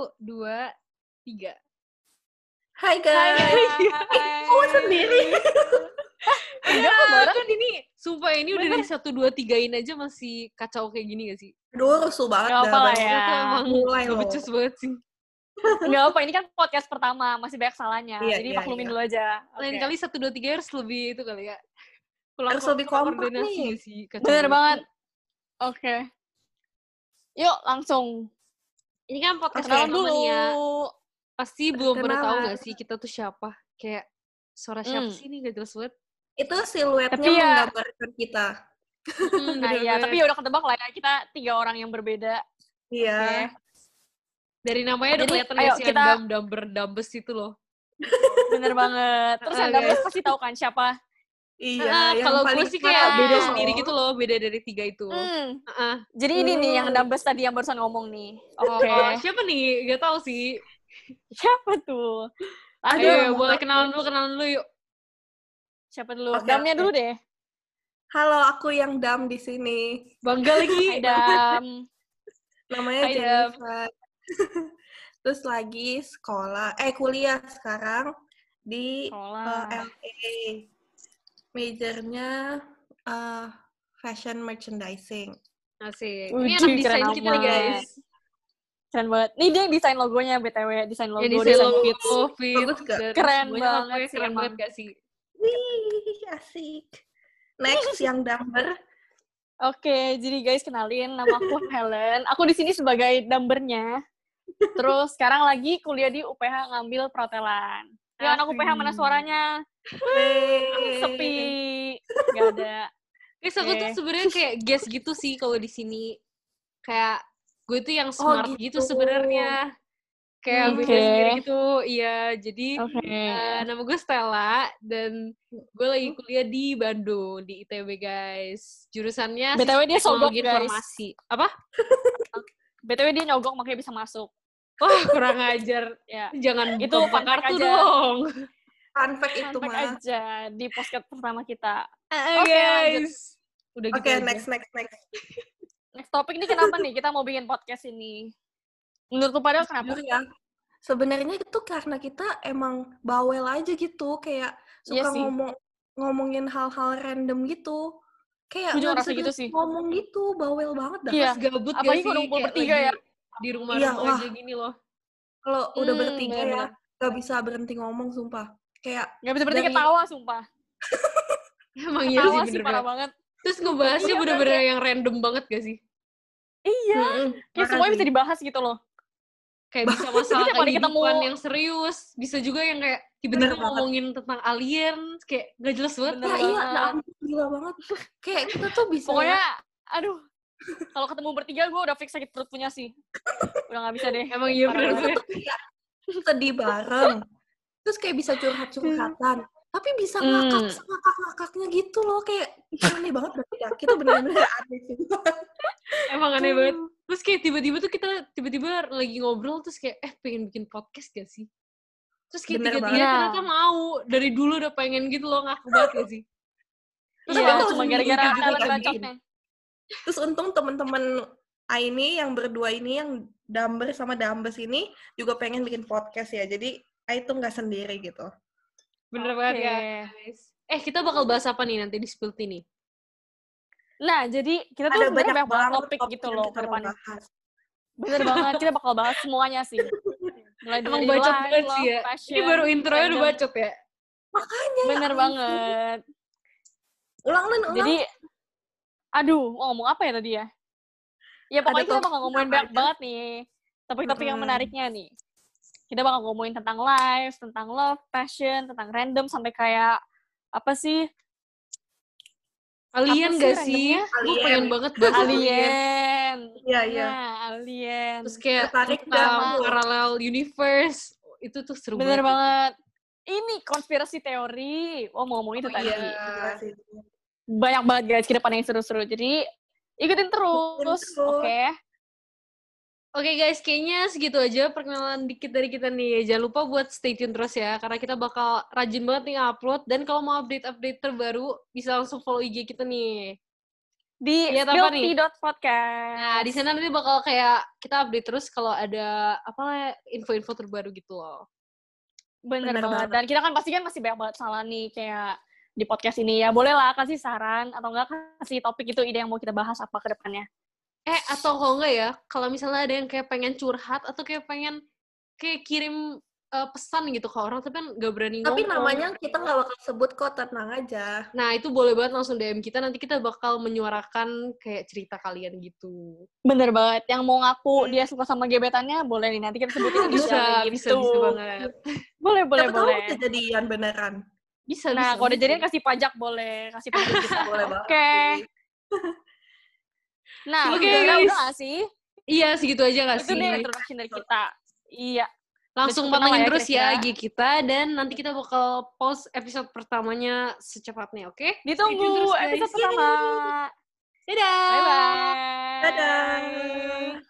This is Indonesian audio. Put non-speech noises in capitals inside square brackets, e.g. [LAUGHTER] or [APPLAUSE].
Satu, dua, tiga. Hai guys. Hai. Oh sendiri. Enggak, bareng kan ini. Sumpah ini udah dari satu, dua, tigain aja masih kacau kayak gini gak sih? Aduh rusuh banget Gak apa lah ya. Emang Mulai gak loh. becus banget sih. [LAUGHS] Nggak apa, ini kan podcast pertama, masih banyak salahnya. Iya, Jadi iya, maklumin iya. dulu aja. Lain kali satu, dua, tiga harus lebih itu kali ya. Pulang Harus lebih kompak koordinasi nih. gak sih? Kacau Bener banget. Oke. Yuk, langsung. Ini kan podcast Oke. Kenalan pertama dulu. ya. Pasti belum pernah tahu gak sih kita tuh siapa? Kayak suara siapa Hmm. sih ini gak jelas banget. Itu siluetnya Tapi ya- menggambarkan kita. Hmm, [LAUGHS] Nah, iya, tapi ya udah ketebak lah ya. Kita tiga orang yang berbeda. Iya. Oke. Dari namanya udah kelihatan ya sih kita- Adam Dumber Dumbes itu loh. Bener banget. Terus Anda guys. pasti tahu kan siapa? Iya, Ah, yang kalau paling gue sih kayak beda sendiri gitu loh, beda dari tiga itu. Hmm. Ah, Jadi ini nih yang Hmm. Dambes tadi yang barusan ngomong nih. Oh, Oke. siapa nih? Gak tahu sih. Siapa tuh? Ayo, Aduh, Ayo, boleh kenalan dulu, kenalan dulu yuk. siapa dulu? Oke, Damnya dulu deh. Halo, aku yang dam di sini. Bangga lagi. Hai Dam. Namanya Hai, Dam. Jennifer. [LAUGHS] Terus lagi sekolah, eh kuliah sekarang di Sekolah. eh, LA. Majornya eh, fashion merchandising. Asik. Ini anak keren desain kita nih amat. guys. Keren banget. Nih dia yang desain logonya BTW, desain logo, Yang desain, desain logo, fit, Bagus gak? dan Keren semuanya banget sih Keren banget gak sih? Wih, asik. Next [LAUGHS] yang dumber. Oke, jadi guys kenalin nama aku [LAUGHS] Helen. Aku di sini sebagai dambernya. Terus sekarang lagi kuliah di UPH ngambil protelan. Ya anak UPH mana suaranya? Sepi. Gak ada. Guys, aku tuh Oke. sebenarnya kayak guess gitu sih kalau di sini. Kayak gue tuh yang smart gitu, gitu. sebenarnya. Kayak Oke. beda sendiri gitu. Iya, jadi Oke. eh, nama gue Stella dan gue lagi kuliah di Bandung di ITB guys. Jurusannya BTW dia Sistem sogok, guys. Informasi. Apa? [LAUGHS] BTW dia nyogok makanya bisa masuk. Wah, kurang ajar. Ya. Jangan Itu buka fun kartu aja. dong. Fun fact itu mah. aja di podcast pertama kita. Oke, Oke, lanjut. Udah Oke, gitu aja. next, next, next. Next topik ini kenapa nih kita mau bikin podcast ini? Menurut lu pada kenapa? Ya, sebenarnya itu karena kita emang bawel aja gitu, kayak Iya suka sih. ngomong ngomongin hal-hal random gitu. Kayak Gue juga gitu sih. ngomong gitu, bawel banget dah. Iya. Pas gabut gak Apalagi sih? kalau bertiga lagi ya. Di rumah Iya, rumah aja gini loh. Kalau udah Hmm, bertiga ya, bener-bener. gak bisa berhenti ngomong, sumpah. Kayak Gak bisa berhenti Dari- ketawa, sumpah. [LAUGHS] Emang iya sih sih bener parah banget. Terus ngebahasnya Iya, bener-bener yang random banget gak sih? Iya. mm-mm, Kayak parah semuanya bisa dibahas gitu loh. Kayak bisa masalah kehidupan ketemu- yang serius. Bisa juga yang kayak tiba-tiba ngomongin tentang alien. Kayak gak jelas banget. Bener Ya iya, banget. ya ampun, gila banget. Kayak kita tuh bisa Pokoknya, aduh. Kalau ketemu bertiga, gue udah fix sakit perut punya sih. Udah gak bisa deh. Emang iya bener sedih bareng. Terus kayak bisa curhat-curhatan. Tapi bisa Hmm. ngakak ngakak-ngakaknya gitu loh. Kayak aneh banget berarti ya. Kita bener-bener aneh sih. Emang aneh banget. Terus kayak tiba-tiba tuh kita tiba-tiba lagi ngobrol terus kayak eh pengen bikin podcast gak sih? Terus kayak tiga-tiga ternyata mau. Dari dulu udah pengen gitu loh ngaku banget gak sih? Terus Iya, aku cuma sendiri gara-gara kan bacotnya. Terus untung temen-temen Aini yang berdua ini yang Damber sama Dambes ini juga pengen bikin podcast ya. Jadi Ai tuh nggak sendiri gitu. Bener Oke. banget guys. Eh kita bakal bahas apa nih nanti di Spill nih? Nah, jadi kita tuh Ada sebenarnya banyak banyak banget topik topik gitu loh kita ke bahas. Bener banget, kita bakal bahas semuanya sih. [LAUGHS] Mulai Emang dari bacot banget sih ya. fashion, Ini baru intronya udah bacot ya. Makanya ya Bener ampun. banget. Ulang Lin, ulang. Jadi, aduh, mau ngomong apa ya tadi ya? Ya pokoknya kita bakal ngomongin banyak aja? banget nih. Topik-topik yang Mm-mm. menariknya nih. Kita bakal ngomongin tentang life, tentang love, passion, tentang random, sampai kayak, apa sih? Alien Apa sih gak sih? randomnya? Gue Alien. pengen banget bahas alien. Alien. Iya, iya. Nah, alien. Terus kayak dah, Bu. parallel universe. Itu tuh seru Bener banget. banget. Ini konspirasi teori. Oh, mau ngomong itu Oh, tadi. iya. Banyak banget guys ke depan yang seru-seru. Jadi, ikutin terus. Oke. Oke guys, kayaknya segitu aja perkenalan dikit dari kita nih. Jangan lupa buat stay tune terus ya, karena kita bakal rajin banget nih upload. Dan kalau mau update-update terbaru, bisa langsung follow IG kita nih. di spilltea.podcast. Nah, di sana nanti bakal kayak kita update terus kalau ada apa info-info terbaru gitu loh. Bener, Bener banget. banget. Dan kita kan pasti kan masih banyak banget salah nih kayak di podcast ini ya. Boleh lah kasih saran atau enggak kasih topik itu ide yang mau kita bahas apa ke depannya. Eh, atau kalau enggak ya, kalau misalnya ada yang kayak pengen curhat atau kayak pengen kayak kirim eh, pesan gitu ke orang, tapi kan nggak berani Tapi ngomong. namanya kita nggak bakal sebut kok, tenang aja. Nah, itu boleh banget langsung DM kita, nanti kita bakal menyuarakan kayak cerita kalian gitu. Bener banget. Yang mau ngaku dia suka sama gebetannya boleh nih nanti kita sebutin [LAUGHS] Bisa, bisa, gitu. bisa banget. Boleh, boleh, Siapa tahu boleh. kejadian beneran. Bisa, Nah, bisa. kalau udah bisa. jadian kasih pajak boleh, kasih pajak kita. [LAUGHS] Boleh banget. Oke. Nah, Oke, udah, guys. udah gak sih? Iya, segitu aja gak Itu sih? deh introduction dari kita. Iya. Langsung pantengin ya terus ya. IG kita, dan nanti kita bakal post episode pertamanya secepatnya, oke? Tune Ditunggu terus, episode pertama. Dadah! Bye-bye. Dadah.